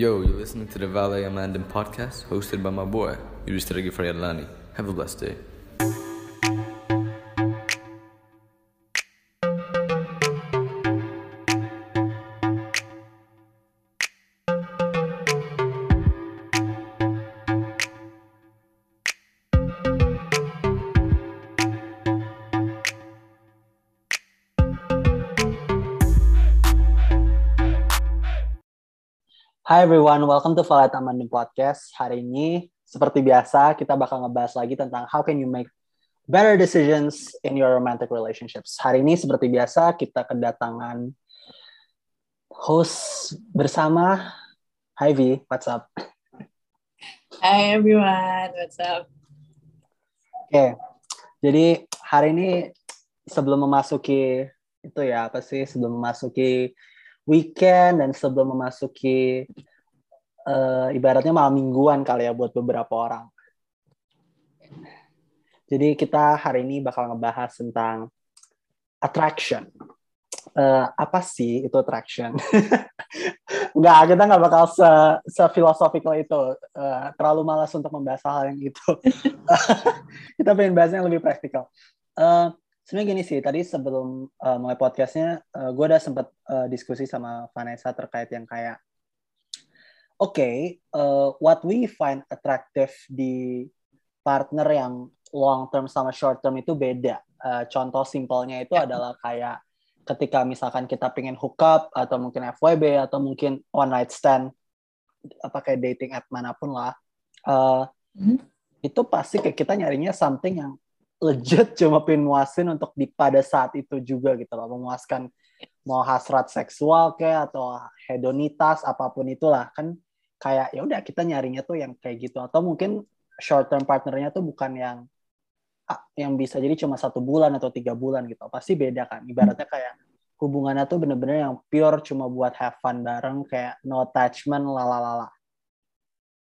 Yo, you're listening to the Valet Amandin podcast hosted by my boy, Yuri Fayadlani. Have a blessed day. Hi everyone, welcome to Valet Amandin Podcast. Hari ini, seperti biasa, kita bakal ngebahas lagi tentang how can you make better decisions in your romantic relationships. Hari ini, seperti biasa, kita kedatangan host bersama. Hi V, what's up? Hi everyone, what's up? Oke, okay. jadi hari ini sebelum memasuki itu ya apa sih sebelum memasuki weekend dan sebelum memasuki uh, ibaratnya malam mingguan kali ya buat beberapa orang. Jadi kita hari ini bakal ngebahas tentang attraction. Uh, apa sih itu attraction? Enggak, kita nggak bakal se, se itu. Uh, terlalu malas untuk membahas hal yang itu. kita pengen bahasnya yang lebih praktikal. Uh, sebenarnya gini sih tadi sebelum uh, mulai podcastnya uh, gue udah sempat uh, diskusi sama Vanessa terkait yang kayak okay, uh, what we find attractive di partner yang long term sama short term itu beda uh, contoh simpelnya itu ya. adalah kayak ketika misalkan kita pengen hook up atau mungkin FWB atau mungkin one night stand apa kayak dating app mana pun lah uh, mm -hmm. itu pasti kayak kita nyarinya something yang legit cuma pengen muasin untuk di pada saat itu juga gitu loh memuaskan mau hasrat seksual kayak atau hedonitas apa pun itulah kan kayak ya udah kita nyarinya tuh yang kayak gitu. Atau mungkin short term partnernya tuh bukan yang yang bisa jadi cuma satu bulan atau tiga bulan gitu. Pasti beda kan. Ibaratnya kayak hubungannya tuh bener-bener yang pure cuma buat have fun bareng kayak no attachment lalalala.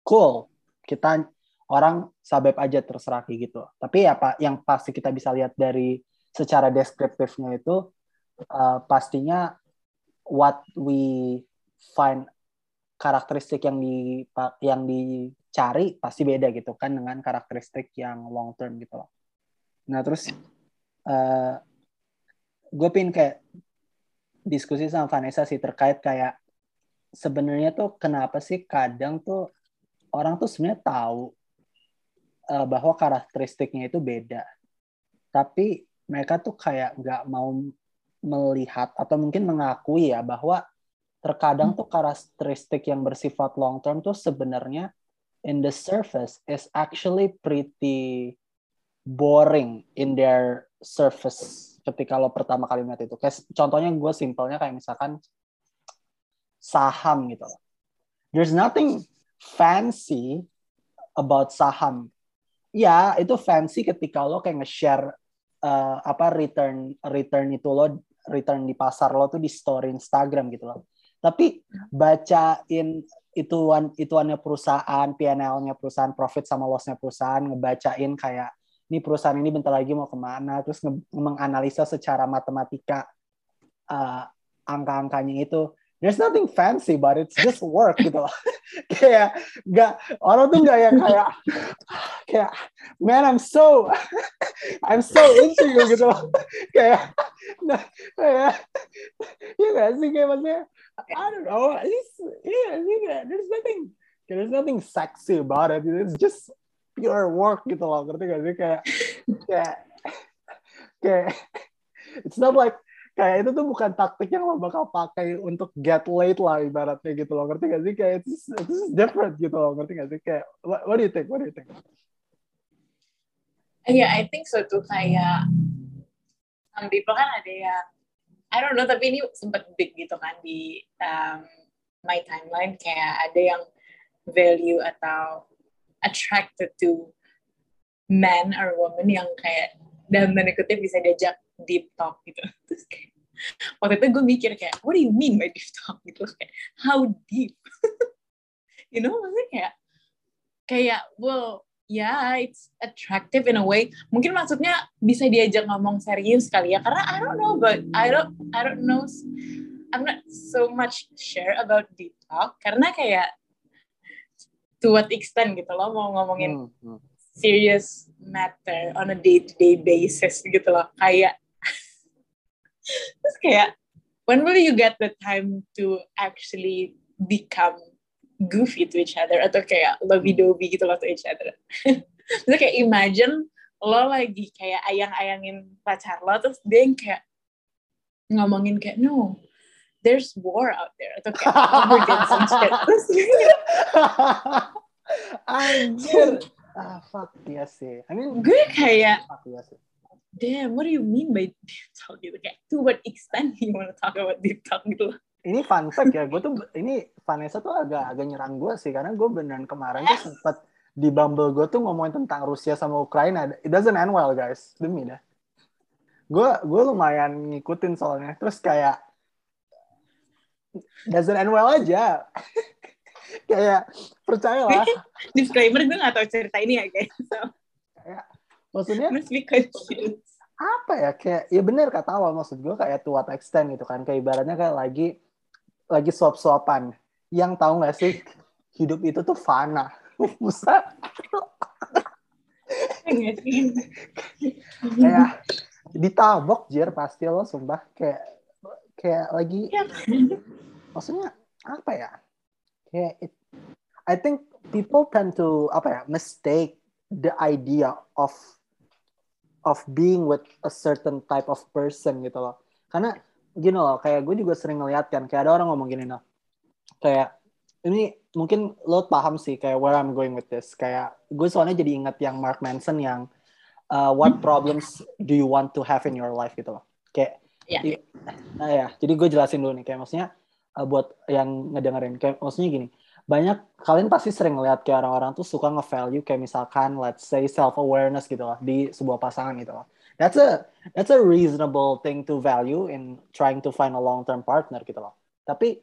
Cool. Kita orang sabep aja terserah kayak gitu. Tapi ya yang pasti kita bisa lihat dari secara deskriptifnya itu uh, pastinya what we find karakteristik yang di yang dicari pasti beda gitu kan dengan karakteristik yang long term gitu loh. Nah terus uh, gue pin kayak diskusi sama Vanessa sih terkait kayak sebenarnya tuh kenapa sih kadang tuh orang tuh sebenarnya tahu uh, bahwa karakteristiknya itu beda. Tapi mereka tuh kayak nggak mau melihat atau mungkin mengakui ya bahwa terkadang tuh karakteristik yang bersifat long term tuh sebenarnya in the surface is actually pretty boring in their surface ketika lo pertama kali melihat itu. Kayak contohnya gue simpelnya kayak misalkan saham gitu. There's nothing fancy about saham ya itu fancy ketika lo kayak nge-share uh, apa return return itu lo return di pasar lo tuh di story Instagram gitu loh. Tapi bacain ituan ituannya perusahaan, PNL-nya perusahaan, profit sama loss-nya perusahaan, ngebacain kayak ini perusahaan ini bentar lagi mau ke mana, terus menganalisa secara matematika uh, angka-angkanya itu there's nothing fancy but it's just work gitu kayak nggak orang tuh nggak yang kayak kayak man I'm so I'm so into you gitu kayak nah, kayak ya nggak sih kayak maksudnya I don't know it's yeah, yeah there's nothing there's nothing sexy about it. It's just pure work gitu loh ngerti gak sih kayak kayak kayak it's not like kayak itu tuh bukan taktik yang lo bakal pakai untuk get late lah ibaratnya gitu loh. Ngerti gak sih? Kayak it's, it's different gitu loh. Ngerti gak sih? Kayak what, what do you think? What do you think? Yeah I think so tuh kayak some people kan ada yang I don't know tapi ini sempat big gitu kan di um, my timeline. Kayak ada yang value atau attracted to man or woman yang kayak dalam tanda kutip bisa diajak deep talk gitu. Terus kayak waktu itu gue mikir kayak what do you mean by deep talk? Gitu. Kayak how deep? You know maksudnya kayak kayak well yeah it's attractive in a way. Mungkin maksudnya bisa diajak ngomong serius kali ya karena I don't know but I don't I don't know I'm not so much sure about deep talk karena kayak to what extent gitu lo mau ngomongin Hmm, hmm. serious matter on a day to day basis gitu loh. Kayak terus kayak when will you get the time to actually become goofy to each other atau kayak lovey dovey gitu loh to each other terus kayak imagine lo lagi kayak ayang-ayangin pacar lo terus dia yang kayak ngomongin kayak no there's war out there atau kayak overget some shit terus Anjir. Ah, fuck iya sih. I mean, gue kayak fuck sih. Damn, what do you mean by deep talk gitu? Kayak, to what extent you want to talk about deep talk gitu loh. Ini fun fact ya, gue tuh ini Vanessa tuh agak agak nyerang gue sih karena gue beneran kemarin tuh sempet di Bumble gue tuh ngomongin tentang Rusia sama Ukraina. It doesn't end well guys, demi dah. Gue gue lumayan ngikutin soalnya. Terus kayak doesn't end well aja. kayak percayalah. Disclaimer, gue gak tahu cerita ini ya guys. So, kayak, maksudnya apa ya? Kayak ya bener kata awal maksud gue kayak to what extent gitu kan. Kayak ibaratnya kayak lagi lagi suap-suapan yang tahu nggak sih hidup itu tuh fana. Nggak sih? kayak ditabok jir pasti lo sumpah. Kayak kayak lagi Iya. maksudnya apa ya? Kayak it, I think people tend to apa ya mistake the idea of of being with a certain type of person gitu loh. Karena gini loh kayak gue juga sering ngeliat kan kayak ada orang ngomong gini loh kayak ini mungkin lo paham sih kayak where I'm going with this. Kayak gue soalnya jadi ingat yang Mark Manson yang uh, what problems do you want to have in your life gitu loh. Kayak Iya. Nah ya, jadi gue jelasin dulu nih kayak maksudnya uh, buat yang ngedengerin kayak maksudnya gini, banyak kalian pasti sering ngeliat kayak orang-orang tuh suka nge-value kayak misalkan let's say self awareness gitu loh di sebuah pasangan gitu loh. That's a that's a reasonable thing to value in trying to find a long term partner gitu loh. Tapi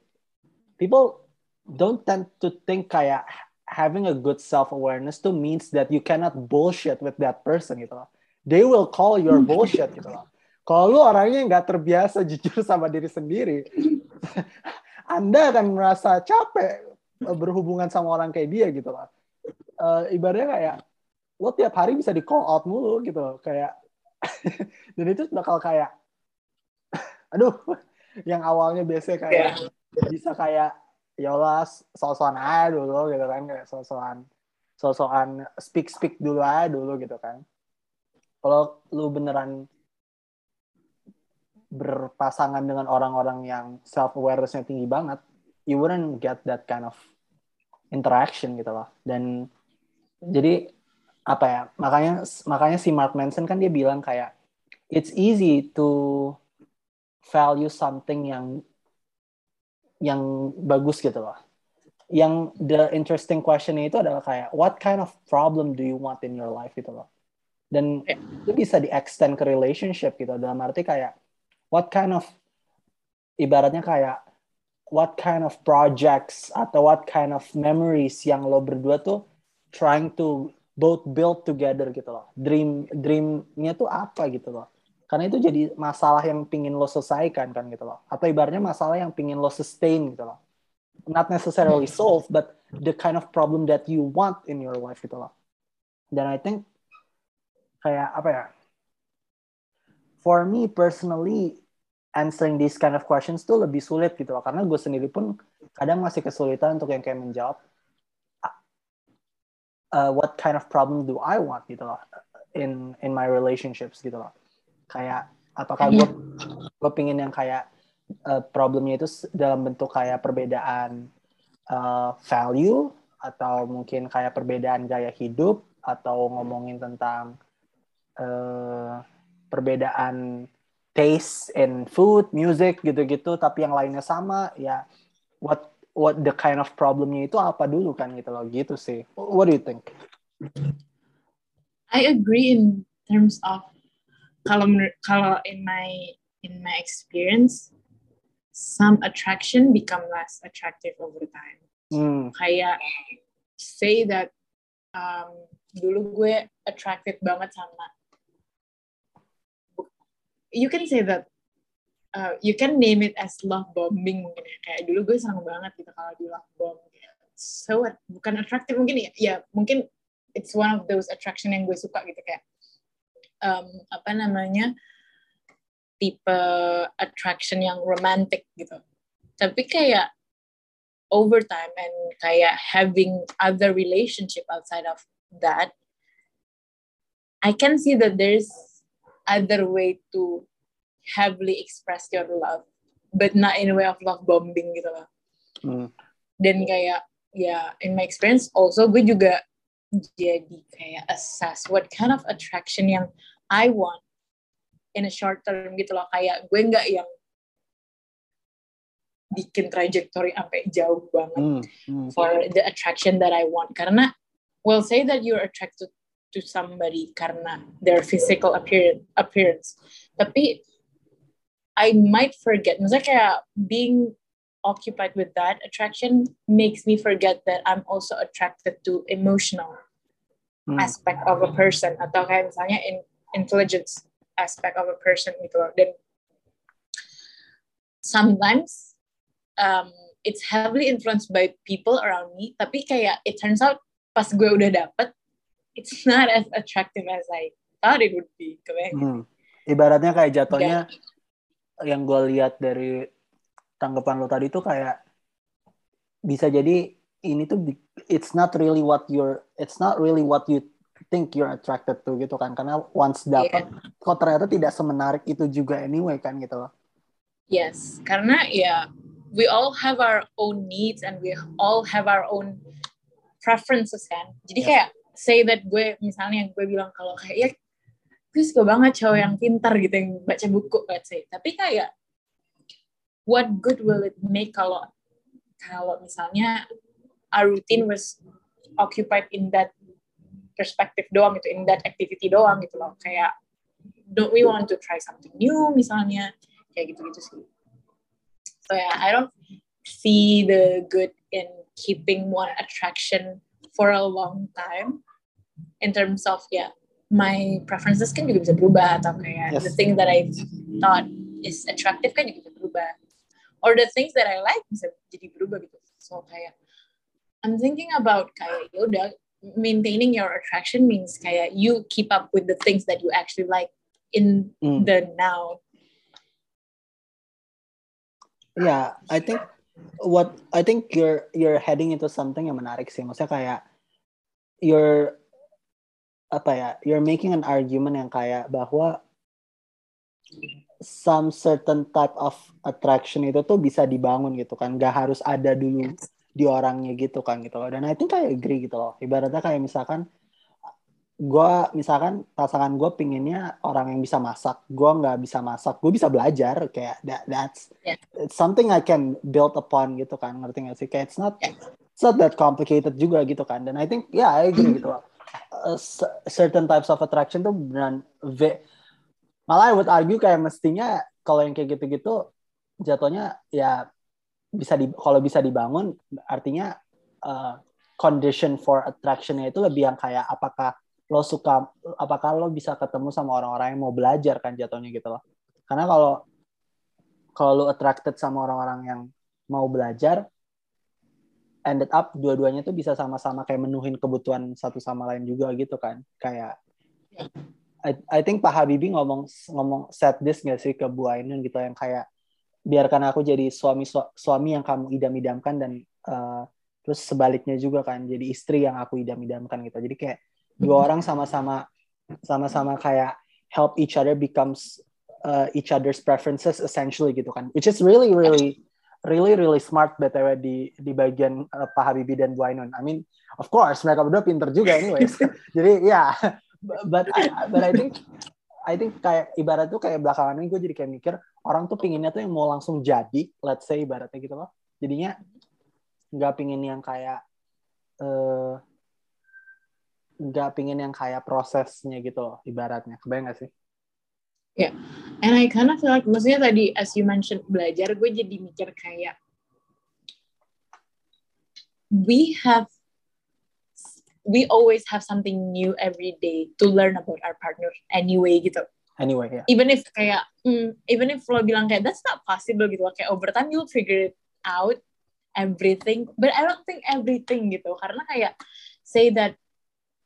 people don't tend to think kayak having a good self awareness tuh means that you cannot bullshit with that person gitu loh. They will call your bullshit gitu loh. Kalau lu orangnya nggak terbiasa jujur sama diri sendiri, Anda akan merasa capek berhubungan sama orang kayak dia gitu loh. Eh, ibaratnya kayak lo tiap hari bisa di call out mulu gitu loh. kayak dan itu bakal kayak aduh yang awalnya biasa kayak bisa kayak ya Allah sosokan aja dulu gitu kan kayak sosokan sosokan speak speak dulu aja dulu gitu kan kalau lu beneran berpasangan dengan orang-orang yang self awareness-nya tinggi banget, you wouldn't get that kind of interaction gitu loh. Dan jadi apa ya? Makanya makanya si Mark Manson kan dia bilang kayak it's easy to value something yang yang bagus gitu loh. Yang the interesting question itu adalah kayak what kind of problem do you want in your life gitu loh. Dan itu bisa di extend ke relationship gitu dalam arti kayak what kind of ibaratnya kayak what kind of projects atau what kind of memories yang lo berdua tuh trying to both build together gitu loh. Dream dreamnya tuh apa gitu loh. Karena itu jadi masalah yang pingin lo selesaikan kan gitu loh. Atau ibaratnya masalah yang pingin lo sustain gitu loh. Not necessarily solve, but the kind of problem that you want in your life gitu loh. Dan I think kayak apa ya? For me personally, answering these kind of questions tuh lebih sulit gitu loh. Karena gue sendiri pun kadang masih kesulitan untuk yang kayak menjawab uh, what kind of problem do I want gitu loh in in my relationships gitu loh. Kayak apakah gue gue pingin yang kayak uh, problemnya itu dalam bentuk kayak perbedaan uh, value atau mungkin kayak perbedaan gaya hidup atau ngomongin tentang uh, perbedaan taste in food, music gitu-gitu tapi yang lainnya sama ya what what the kind of problemnya itu apa dulu kan gitu loh gitu sih. What do you think? I agree in terms of kalau kalau in my in my experience some attraction become less attractive over time. Hmm. Kayak say that um, dulu gue attracted banget sama you can say that uh, you can name it as love bombing mungkin ya. Kayak dulu gue seneng banget gitu kalau di love bomb. So bukan attractive mungkin ya ya mungkin it's one of those attraction yang gue suka gitu kayak um, apa namanya tipe attraction yang romantic gitu. Tapi kayak over time and kayak having other relationship outside of that I can see that there's other way to heavily express your love but not in a way of love bombing gitu loh Hmm. dan kayak ya in my experience also gue juga jadi kayak assess what kind of attraction yang I want in a short term gitu loh kayak gue nggak yang bikin trajectory sampai jauh banget Hmm. Hmm. for the attraction that I want karena we'll say that you're attracted to somebody karena their physical appearance appearance. Tapi I might forget. Kayak being occupied with that attraction makes me forget that I'm also attracted to emotional Hmm. aspect of a person. Atau kayak misalnya in intelligence aspect of a person gitu loh. Dan sometimes um, it's heavily influenced by people around me. Tapi kayak it turns out pas gue udah dapet it's not as attractive as I thought it would be kebayang Hmm. Ibaratnya kayak jatuhnya yang gue lihat dari tanggapan lo tadi tuh kayak bisa jadi ini tuh it's not really what you're it's not really what you think you're attracted to gitu kan karena once dapat kok ternyata tidak semenarik itu juga anyway kan gitu loh. Yes, karena ya we all have our own needs and we all have our own preferences kan. Jadi Yes. kayak say that gue misalnya gue bilang kalau kayak ya gue suka banget cowok yang pintar gitu yang baca buku let's say. Tapi kayak what good will it make kalau kalau misalnya our routine was occupied in that perspective doang gitu, in that activity doang gitu loh. Kayak don't we want to try something new misalnya kayak gitu-gitu sih. So yeah, I don't see the good in keeping one attraction for a long time in terms of yeah, my preferences kan juga bisa berubah atau kayak Yes. the thing that I thought is attractive kan juga bisa berubah. Or the things that I like bisa jadi berubah gitu. So kayak I'm thinking about kayak ya udah maintaining your attraction means kayak you keep up with the things that you actually like in Hmm. the now. Yeah, I think what I think you're you're heading into something yang menarik sih. Maksudnya kayak you're apa ya? You're making an argument yang kayak bahwa some certain type of attraction itu tuh bisa dibangun gitu kan. Gak harus ada dulu di orangnya gitu kan gitu loh. Dan I think I agree gitu loh. Ibaratnya kayak misalkan gue misalkan pasangan gue pinginnya orang yang bisa masak gue nggak bisa masak gue bisa belajar kayak that that's Yeah. it's something I can build upon gitu kan ngerti gak sih kayak it's not Yeah. it's not that complicated juga gitu kan dan I think yeah I agree gitu loh C- certain types of attraction tuh beneran ve- malah I would argue kayak mestinya kalau yang kayak gitu-gitu jatuhnya ya bisa di kalau bisa dibangun artinya uh, condition for attractionnya itu lebih yang kayak apakah lo suka apakah lo bisa ketemu sama orang-orang yang mau belajar kan jatuhnya gitu loh. Karena kalau kalau lo attracted sama orang-orang yang mau belajar ended up dua-duanya tuh bisa sama-sama kayak menuhin kebutuhan satu sama lain juga gitu kan. Kayak I, I think Pak Habibie ngomong ngomong set this gak sih ke Bu Ainun gitu yang kayak biarkan aku jadi suami su- suami yang kamu idam-idamkan dan uh, terus sebaliknya juga kan jadi istri yang aku idam-idamkan gitu. Jadi kayak dua orang sama-sama sama-sama kayak help each other becomes uh, each other's preferences essentially gitu kan. Which is really really really really smart btw di di bagian uh, Pak Habibie dan Bu Ainun. I mean of course mereka berdua pinter juga anyways. Jadi ya yeah. but I, but I think I think kayak ibarat tuh kayak belakangan ini gue jadi kayak mikir orang tuh pinginnya tuh yang mau langsung jadi let's say ibaratnya gitu loh. Jadinya nggak pingin yang kayak eh, nggak pingin yang kayak prosesnya gitu loh ibaratnya. Kebayang gak sih And I kind of feel like, maksudnya tadi as you mentioned belajar, gue jadi mikir kayak we have we always have something new every day to learn about our partner anyway gitu. anyway ya Even if kayak, mm, even if lo bilang kayak that's not possible gitu, kayak over time you'll figure it out. everything but I don't think everything gitu karena kayak say that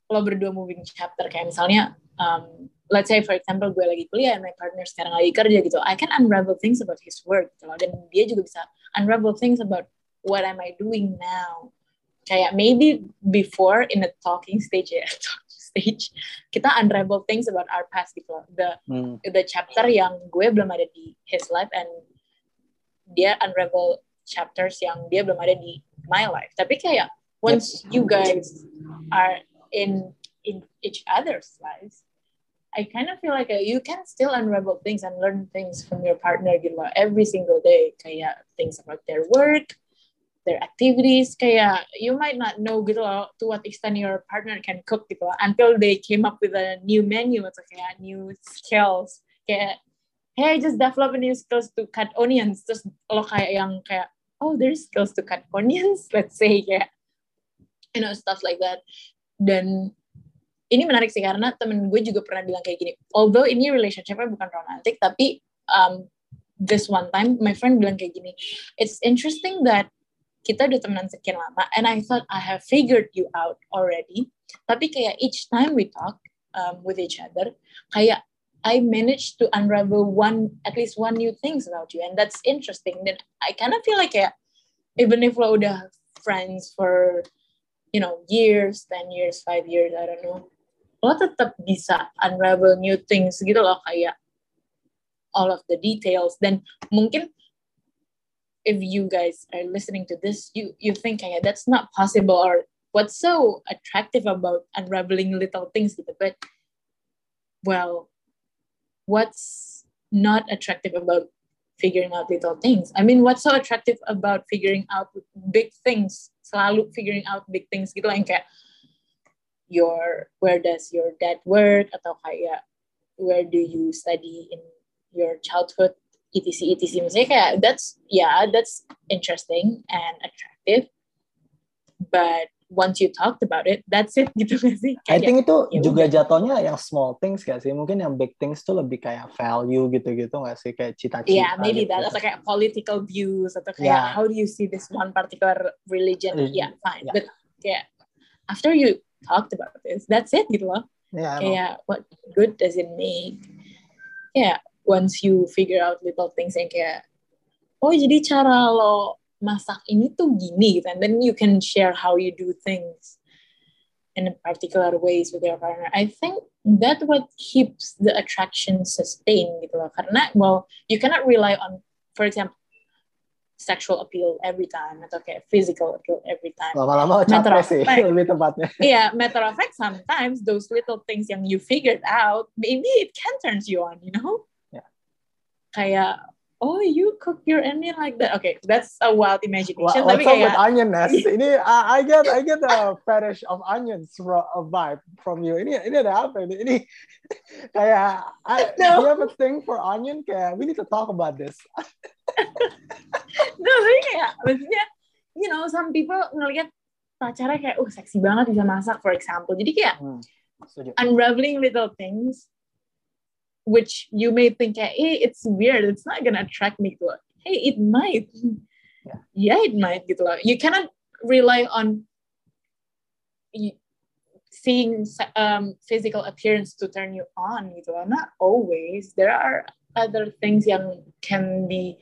lo berdua moving chapter kayak misalnya um, let's say for example gue lagi kuliah and my partner sekarang lagi kerja gitu I can unravel things about his work gitu loh. Dan dia juga bisa unravel things about what am I doing now. Kayak maybe before in the talking stage ya talking stage kita unravel things about our past gitu loh. The Hmm. the chapter yang gue belum ada di his life and dia unravel chapters yang dia belum ada di my life. Tapi kayak once you guys are in in each other's lives I kind of feel like uh, you can still unravel things and learn things from your partner gitu loh every single day. Kayak things about their work their activities. Kayak you might not know gitu loh to what extent your partner can cook gitu until they came up with a new menu. Atau kayak new skills. Kayak hey I just develop a new skills to cut onions. Terus lo kayak yang kayak oh there's skills to cut onions? Let's say kayak you know stuff like that. Dan ini menarik sih karena temen gue juga pernah bilang kayak gini although ini relationshipnya bukan romantic tapi um, this one time my friend bilang kayak gini it's interesting that kita udah temenan sekian lama and I thought I have figured you out already tapi kayak each time we talk um, with each other kayak I managed to unravel one at least one new things about you and that's interesting. Then I kind of feel like kayak even if lo udah friends for you know years 10 years 5 years I don't know lo tetap bisa unravel new things gitu loh kayak all of the details. Dan mungkin if you guys are listening to this you you think kayak that's not possible or what's so attractive about unraveling little things gitu. But well what's not attractive about figuring out little things? I mean what's so attractive about figuring out big things selalu figuring out big things gitu lah yang kayak your where does your dad work atau kayak where do you study in your childhood etc etc misalnya kayak that's yeah that's interesting and attractive but once you talked about it that's it gitu gak sih I Kayak, think itu ya juga udah. jatuhnya yang small things gak sih? Mungkin yang big things tuh lebih kayak value gitu-gitu gak sih? Kayak cita-cita. yeah maybe gitu. that atau kayak political views atau kayak Yeah. how do you see this one particular religion Religion, yeah fine yeah. but yeah after you talked about this. That's it gitu loh. Yeah, emang. kayak what good does it make? Ya once you figure out little things yang kayak oh jadi cara lo masak ini tuh gini gitu. And then you can share how you do things in particular ways with your partner. I think that what keeps the attraction sustained gitu loh. Karena well you cannot rely on for example sexual appeal every time atau kayak physical appeal every time Lama-lama capek of sih, fact. lebih tepatnya. yeah, matter of fact, sometimes those little things yang you figured out, maybe it can turns you on, you know? Yeah. Kayak, oh, you cook your onion like that. Okay, that's a wild imagination. What's tapi up with kayak, onion Ness? Ini I, I get I get a fetish of onions from a vibe from you. Ini ini ada apa ini? Ini kayak I, No. do you have a thing for onion? Kayak we need to talk about this. no, tapi kayak, maksudnya, you know, some people ngelihat pacarnya kayak, oh, seksi banget bisa masak, for example. Jadi kayak, Hmm, unraveling little things which you may think hey it's weird. It's not gonna attract me to it hey it might. Yeah. yeah it might gitu loh you cannot rely on seeing um, physical appearance to turn you on gitu loh not always. There are other things yang can be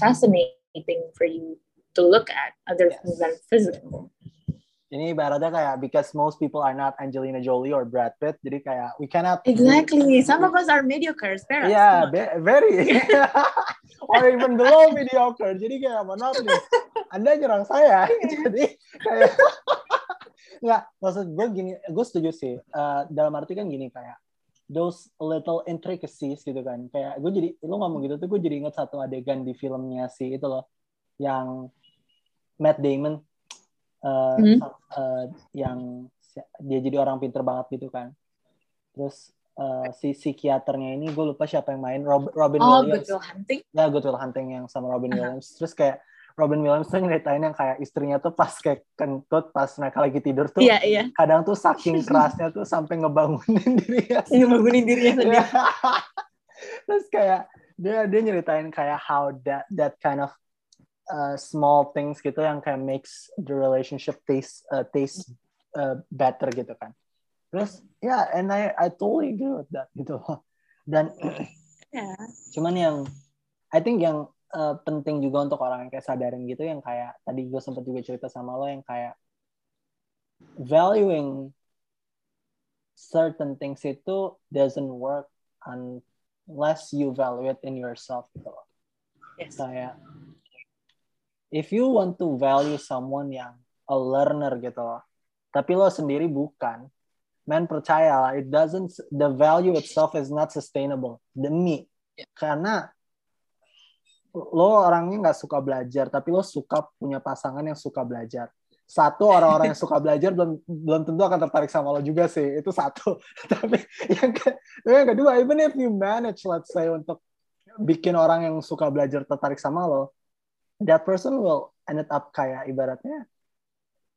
fascinating for you to look at other Yes. than physical Ini ibaratnya kayak because most people are not Angelina Jolie or Brad Pitt, jadi kayak we cannot exactly some of us are mediocre Spare us. Yeah, be- very. or even below mediocre. Jadi kayak mohon maaf nih, Anda nyerang saya. Jadi kayak nggak maksud gue gini, gue setuju sih. Eh, dalam arti kan gini kayak those little intricacies gitu kan. Kayak gue jadi lu ngomong gitu tuh gue jadi inget satu adegan di filmnya si itu loh yang Matt Damon eh, Hmm. eh, yang dia jadi orang pinter banget gitu kan. Terus eh, si psikiaternya ini gue lupa siapa yang main Rob- Robin Oh, Williams. Good Will Hunting. Ya Good Will Hunting yang sama Robin Aha. Williams. Terus kayak Robin Williams tuh nyeritain yang kayak istrinya tuh pas kayak kentut pas mereka lagi tidur tuh Iya, iya. kadang tuh saking kerasnya tuh sampai ngebangunin dirinya Yang bangunin dirinya sendiri. Terus kayak dia dia nyeritain kayak how that that kind of uh, small things gitu yang kayak makes the relationship taste uh, taste uh, better gitu kan. Terus ya, yeah, and I I totally agree with that gitu. Dan Yeah. cuman yang I think yang uh, penting juga untuk orang yang kayak sadarin gitu yang kayak tadi gue sempat juga cerita sama lo yang kayak valuing certain things itu doesn't work unless you value it in yourself gitu loh. Yes. Kayak if you want to value someone yang a learner gitu loh, tapi lo sendiri bukan, man percaya it doesn't the value itself is not sustainable. Demi. Karena lo orangnya nggak suka belajar tapi lo suka punya pasangan yang suka belajar. Satu orang-orang yang suka belajar belum belum tentu akan tertarik sama lo juga sih. Itu satu. Tapi yang, ke, yang kedua even if you manage let's say untuk bikin orang yang suka belajar tertarik sama lo that person will end up kayak ibaratnya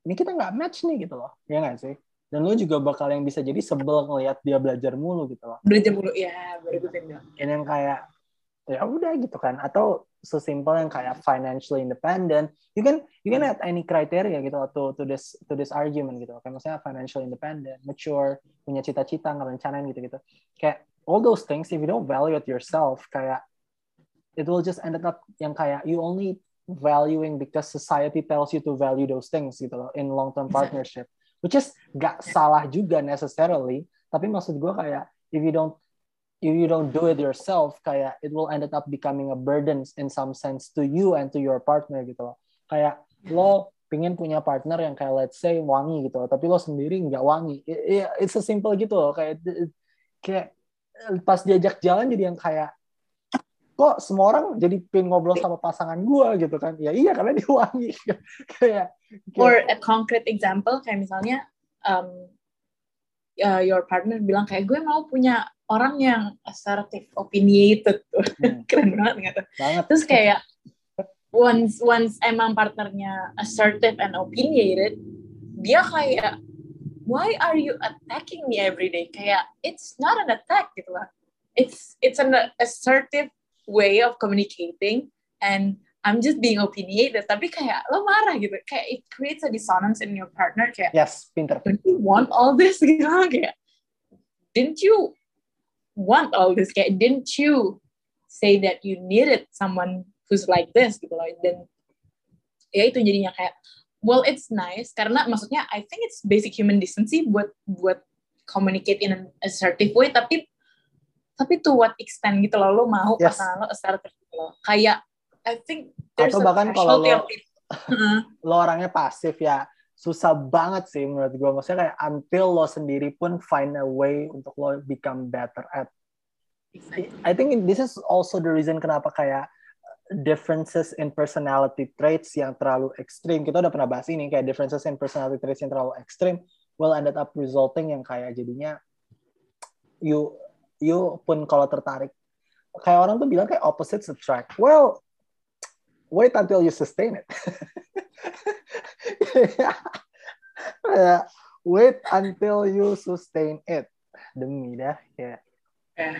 ini kita nggak match nih gitu loh. Ya nggak sih? Dan lo juga bakal yang bisa jadi sebel ngelihat dia belajar mulu gitu loh. Belajar mulu ya, baru gue bilang. dan yang kayak ya udah gitu kan. Atau sesimpel yang kayak financially independent. You can you can add any criteria gitu to to this to this argument gitu kayak misalnya financial independent mature punya cita-cita ngerencanain gitu gitu kayak all those things if you don't value it yourself kayak it will just end up yang kayak you only valuing because society tells you to value those things gitu loh in long term partnership. Which is gak salah juga necessarily tapi maksud gue kayak if you don't if you don't do it yourself kayak it will end up becoming a burden in some sense to you and to your partner gitu loh. Kayak lo pingin punya partner yang kayak let's say wangi gitu loh, tapi lo sendiri nggak wangi. It's a simple gitu loh kayak kayak pas diajak jalan jadi yang kayak kok semua orang jadi pengen ngobrol sama pasangan gua gitu kan ya iya karena dia wangi kayak, kayak Or a concrete example kayak misalnya um, uh, your partner bilang kayak gue mau punya orang yang assertive, opinionated tuh. Hmm. Keren banget nggak tuh? banget Terus kayak once once emang partnernya assertive and opinionated, dia kayak why are you attacking me every day? Kayak it's not an attack gitu lah. It's it's an assertive way of communicating and I'm just being opinionated. Tapi kayak lo marah gitu. Kayak it creates a dissonance in your partner. Kayak yes pinter. Don't you want all this? Gitu kayak didn't you want all this? Kayak didn't you say that you needed someone who's like this? Gitu loh. Dan ya itu jadinya kayak well it's nice. Karena maksudnya I think it's basic human decency buat buat communicate in an assertive way. Tapi tapi to what extent gitu loh lo mau Yes. pasangan lo assertive gitu loh. Kayak I think there's Atau bahkan kalau lo- lo orangnya pasif ya susah banget sih menurut gue maksudnya kayak until lo sendiri pun find a way untuk lo become better at I think this is also the reason kenapa kayak differences in personality traits yang terlalu ekstrim. Kita udah pernah bahas ini kayak differences in personality traits yang terlalu ekstrim will ended up resulting yang kayak jadinya you you pun kalau tertarik. Kayak orang tuh bilang kayak opposites attract. Well wait until you sustain it. Kayak, wait until you sustain it. Demi dah ya. Ya.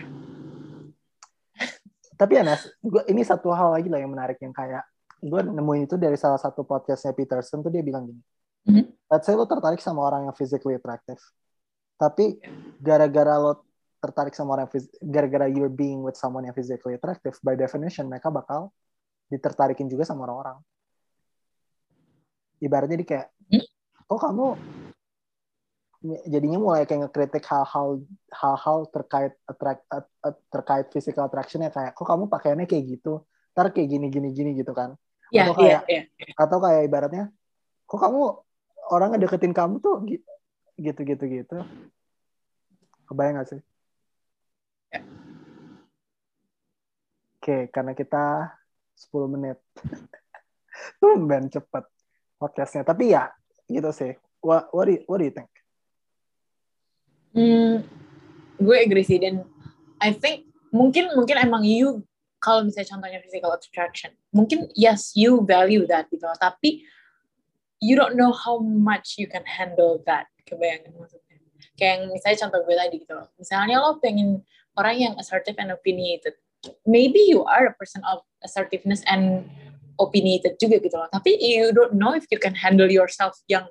tapi ya Nas, gua, ini satu hal lagi lah yang menarik yang kayak gue nemuin itu dari salah satu podcastnya Peterson tuh dia bilang gini. Mhm. let's say lo tertarik sama orang yang physically attractive. Tapi gara-gara lo tertarik sama orang gara-gara you're being with someone yang physically attractive by definition mereka bakal ditertarikin juga sama orang-orang ibaratnya di kayak Hmm? kok kamu jadinya mulai kayak ngekritik hal-hal hal-hal terkait attract at- at- terkait physical attraction ya kayak kok kamu pakaiannya kayak gitu ntar kayak gini gini gini gitu kan Ya, Atau iya, kayak- iya. atau kayak ibaratnya kok kamu orang ngedeketin kamu tuh gi- gitu gitu gitu kebayang gak sih Ya. oke karena kita 10 menit. Tumben cepet podcastnya. Tapi ya gitu sih. What what do you, what do you think? Hmm, gue agree sih. Dan I think mungkin mungkin emang you kalau misalnya contohnya physical attraction mungkin yes you value that gitu tapi you don't know how much you can handle that. Kebayangin maksudnya? Kayak yang misalnya contoh gue tadi gitu loh. Misalnya lo pengen orang yang assertive and opinionated. Maybe you are a person of assertiveness and opinionated juga gitu loh. Tapi you don't know if you can handle yourself yang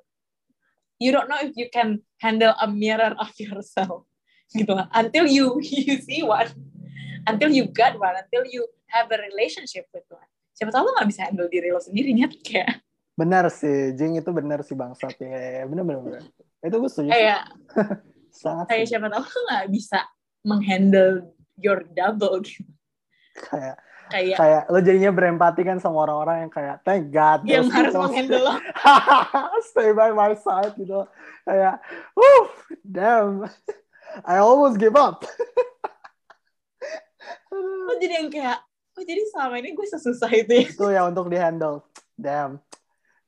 you don't know if you can handle a mirror of yourself. Gitu lah until you you see one. Until you got one. Until you have a relationship with one. Siapa tahu lo gak bisa handle diri lo sendiri nih kayak. Benar sih. Jing itu benar sih bangsat. Ya benar benar benar. Itu gue setuju kayak sangat kayak siapa tahu lo gak bisa menghandle your double gitu. Kayak kayak kayak lo jadinya berempati kan sama orang-orang yang kayak thank God yang harus menghandle lo. Stay by my side gitu. Kayak woo damn I almost give up. Lo jadi yang kayak oh jadi selama ini gue sesusah itu ya? Itu ya untuk di handle damn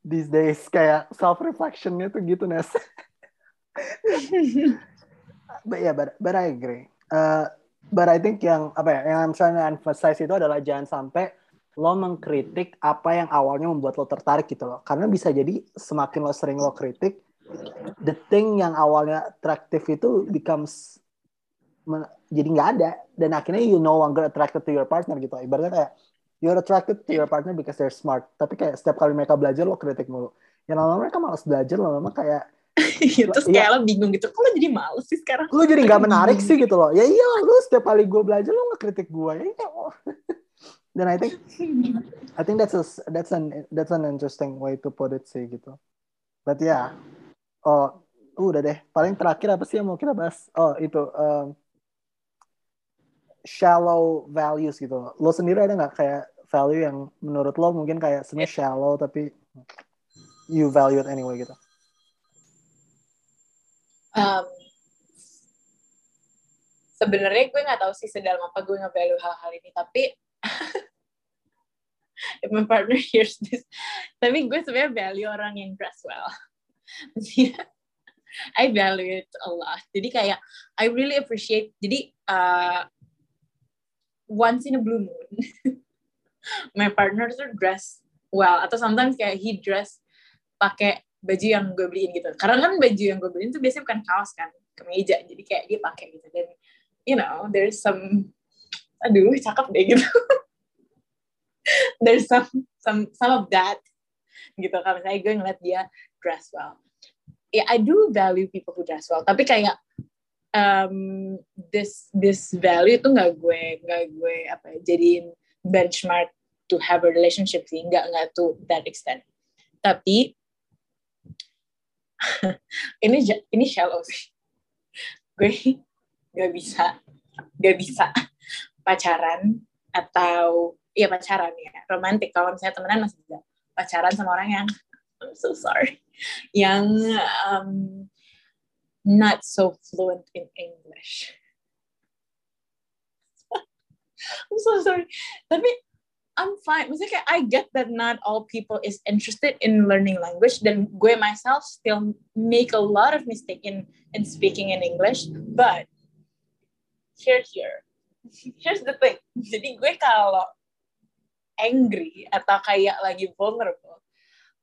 these days kayak self reflectionnya tuh gitu Nes. But yeah but, but I agree Uh, but I think yang apa ya yang I'm trying emphasize itu adalah jangan sampai lo mengkritik apa yang awalnya membuat lo tertarik gitu loh. Karena bisa jadi semakin lo sering lo kritik the thing yang awalnya atraktif itu becomes jadi nggak ada. Dan akhirnya you no longer attracted to your partner gitu ibaratnya kayak you're attracted to your partner because they're smart. Tapi kayak setiap kali mereka belajar lo kritik mulu. Yang lama-lama mereka malas belajar lama-lama kayak terus Iya. kayak lo bingung gitu kok lo jadi males sih sekarang? Lu jadi nggak menarik sih gitu loh. Ya iya lu setiap kali gue belajar lu ngekritik gue ya iya. Dan I think I think that's a, that's an that's an interesting way to put it sih gitu. But ya yeah. oh udah deh. Paling terakhir apa sih yang mau kita bahas? Oh itu um, shallow values gitu. Lo sendiri ada nggak kayak value yang menurut lo mungkin kayak sebenarnya shallow tapi you value it anyway gitu um, sebenarnya gue nggak tahu sih sedalam apa gue nge-value hal-hal ini tapi if my partner hears this tapi gue sebenarnya value orang yang dress well. I value it a lot. Jadi kayak I really appreciate jadi uh, once in a blue moon my partner tuh dress well. Atau sometimes kayak he dress pakai baju yang gue beliin gitu. Karena kan baju yang gue beliin tuh biasanya bukan kaos kan kemeja. Jadi kayak dia pakai gitu. Dan you know there's some aduh cakep deh gitu. There's some some some of that gitu. Kalau misalnya gue ngeliat dia dress well. Yeah I do value people who dress well. Tapi kayak um, this this value itu nggak gue nggak gue apa ya, jadiin benchmark to have a relationship sih. Nggak nggak to that extent. Tapi ini ini shallow sih. Gue nggak bisa nggak bisa pacaran atau ya pacaran ya romantis kalau misalnya temenan masih bisa pacaran sama orang yang I'm so sorry yang um, not so fluent in English. I'm so sorry. Tapi I'm fine. Maksudnya kayak I get that not all people is interested in learning language dan gue myself still make a lot of mistake in in speaking in English. But here here here's the thing. Jadi gue kalau angry atau kayak lagi vulnerable,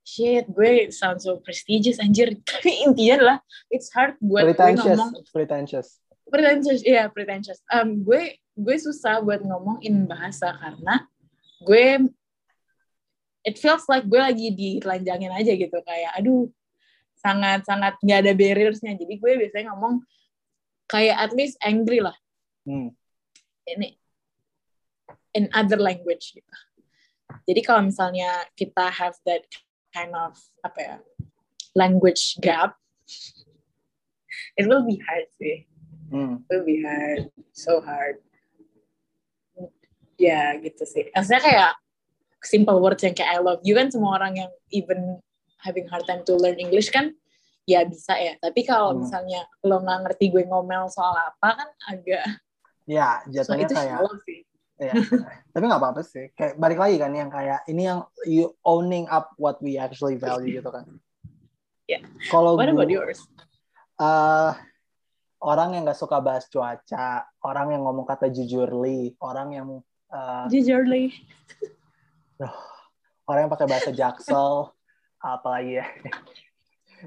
shit gue sound so prestigious anjir. Tapi intinya adalah it's hard buat gue pretentious ngomong pretentious pretentious iya pretentious um, gue gue susah buat ngomong in bahasa karena gue it feels like gue lagi ditelanjangin aja gitu. Kayak aduh sangat sangat nggak ada barriersnya. Jadi gue biasanya ngomong kayak at least angry lah. Hmm. ini in other language gitu. Jadi kalau misalnya kita have that kind of apa ya language gap it will be hard sih. Hmm. it will be hard so hard ya gitu sih. Maksudnya kayak simple words yang kayak I love you kan semua orang yang even having hard time to learn English kan ya bisa ya. Tapi kalau Hmm. misalnya lo nggak ngerti gue ngomel soal apa kan agak ya so jatuhnya itu kayak sih. Ya tapi nggak apa-apa sih. Kayak balik lagi kan yang kayak ini yang you owning up what we actually value gitu kan. Yeah. kalau what about gue- yours? eh, orang yang nggak suka bahas cuaca, orang yang ngomong kata jujurly, orang yang eh, jujurly orang yang pakai bahasa jaksel, apalagi ya.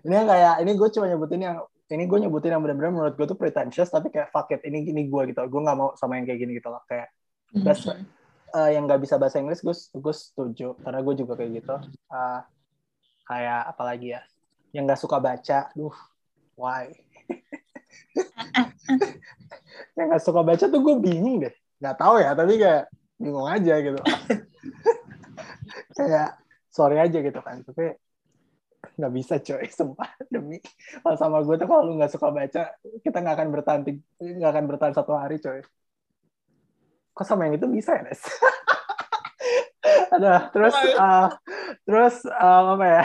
Ini yang kayak ini gue cuma nyebutin yang ini gue nyebutin yang benar-benar menurut gue tuh pretentious tapi kayak fuck it ini ini gue gitu. Gue nggak mau sama yang kayak gini gitu loh kayak That's Mhm. uh, yang nggak bisa bahasa Inggris gue gue setuju. Karena gue juga kayak gitu. Uh, kayak apalagi ya? Yang nggak suka baca duh why? Yang nggak suka baca tuh gue bingung deh nggak tahu ya tapi kayak bingung aja gitu. Kayak sorry aja gitu kan tapi nggak bisa coy sumpah demi. Kalau sama gue tuh kalau lu nggak suka baca kita nggak akan bertahan nggak akan bertahan satu hari coy. Kok sama yang itu bisa ya Nes ada terus uh, terus uh, apa ya?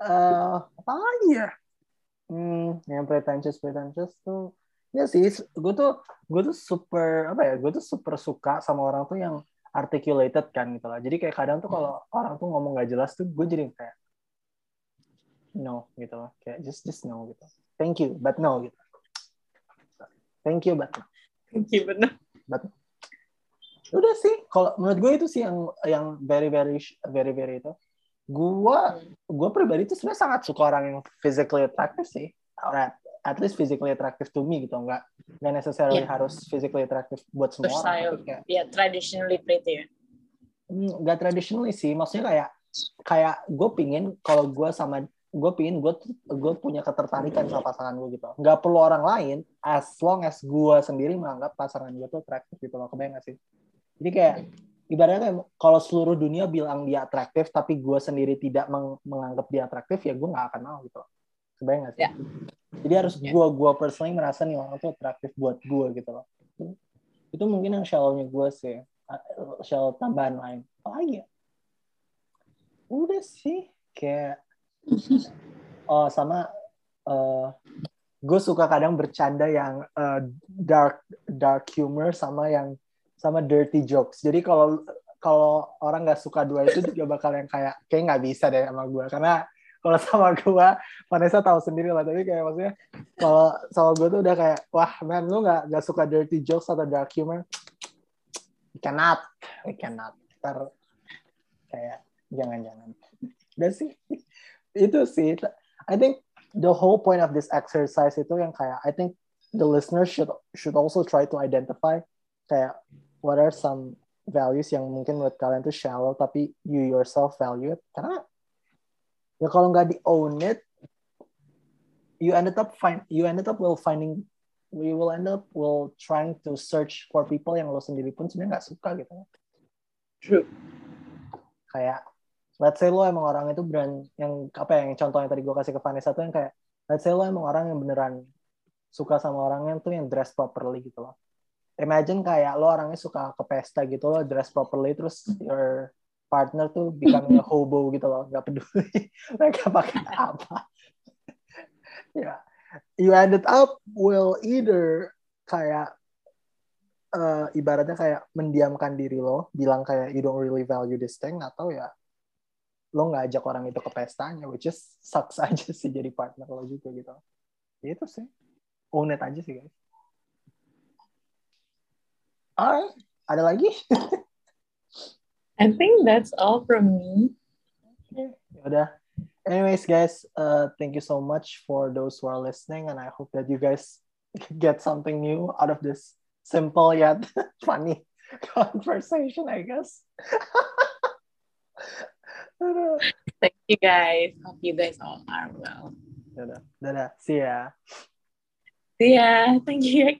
Uh, apa lagi ya? Hmm, yang pretentious pretentious tuh ya sih gue tuh gue tuh super apa ya gue tuh super suka sama orang tuh yang articulated kan gitu lah. Jadi kayak kadang tuh kalau orang tuh ngomong gak jelas tuh gue jadi kayak no gitu loh kayak just just no gitu. Thank you but no gitu. Thank you but no. Thank you but no. But udah sih kalau menurut gue itu sih yang yang very very very very itu. Gue gue pribadi tuh sebenarnya sangat suka orang yang physically attractive sih. Alright at least physically attractive to me gitu. Nggak nggak necessarily yeah. harus physically attractive buat semua Versatile. orang kayak yeah, traditionally pretty ya? Hmm, nggak traditionally sih. Maksudnya kayak kayak gue pingin kalau gue sama gue pingin gue gue punya ketertarikan sama pasangan gue gitu. Nggak perlu orang lain as long as gue sendiri menganggap pasangan gue tuh atraktif gitu loh. Kebayang gak sih? Jadi kayak ibaratnya kayak kalau seluruh dunia bilang dia atraktif tapi gue sendiri tidak meng menganggap dia atraktif ya gue nggak akan mau gitu kebayang gak sih? Yeah. jadi harus yeah. gue gue personally merasa nih orang tuh atraktif buat gue gitu loh. Itu mungkin yang shallownya gue sih. Shallow tambahan lain. Apa lagi ya? Udah sih kayak oh sama uh, gue suka kadang bercanda yang uh, dark dark humor sama yang sama dirty jokes. Jadi kalau kalau orang nggak suka dua itu juga bakal yang kayak kayak nggak bisa deh sama gue karena kalau sama gue Vanessa tahu sendiri lah. Tapi kayak maksudnya kalau sama gue tuh udah kayak wah man lu nggak nggak suka dirty jokes atau dark humor? We cannot we cannot. Ntar kayak jangan-jangan. Udah sih. Itu sih. I think the whole point of this exercise itu yang kayak I think the listener should should also try to identify kayak what are some values yang mungkin menurut kalian tuh shallow tapi you yourself value it. Karena ya kalau nggak di own it you ended up find you ended up will finding we will end up will trying to search for people yang lo sendiri pun sebenarnya nggak suka gitu. True. Kayak let's say lo emang orang itu brand yang apa ya, yang contohnya tadi gue kasih ke Vanessa tuh yang kayak let's say lo emang orang yang beneran suka sama orang yang tuh yang dress properly gitu loh. Imagine kayak lo orangnya suka ke pesta gitu lo dress properly terus your partner tuh becoming a hobo gitu loh nggak peduli mereka pakai apa. Ya yeah. you ended up will either kayak uh, ibaratnya kayak mendiamkan diri lo bilang kayak you don't really value this thing atau ya lo nggak ajak orang itu ke pestanya which is sucks aja sih jadi partner lo juga gitu. Ya itu sih. Own it aja sih guys. Alright ada lagi I think that's all from me. Okay. Yaudah. Anyways, guys, uh, thank you so much for those who are listening, and I hope that you guys get something new out of this simple yet funny conversation, I guess. thank you, guys. Hope you guys all are well. Dadah. Dadah. See ya. See ya. Thank you.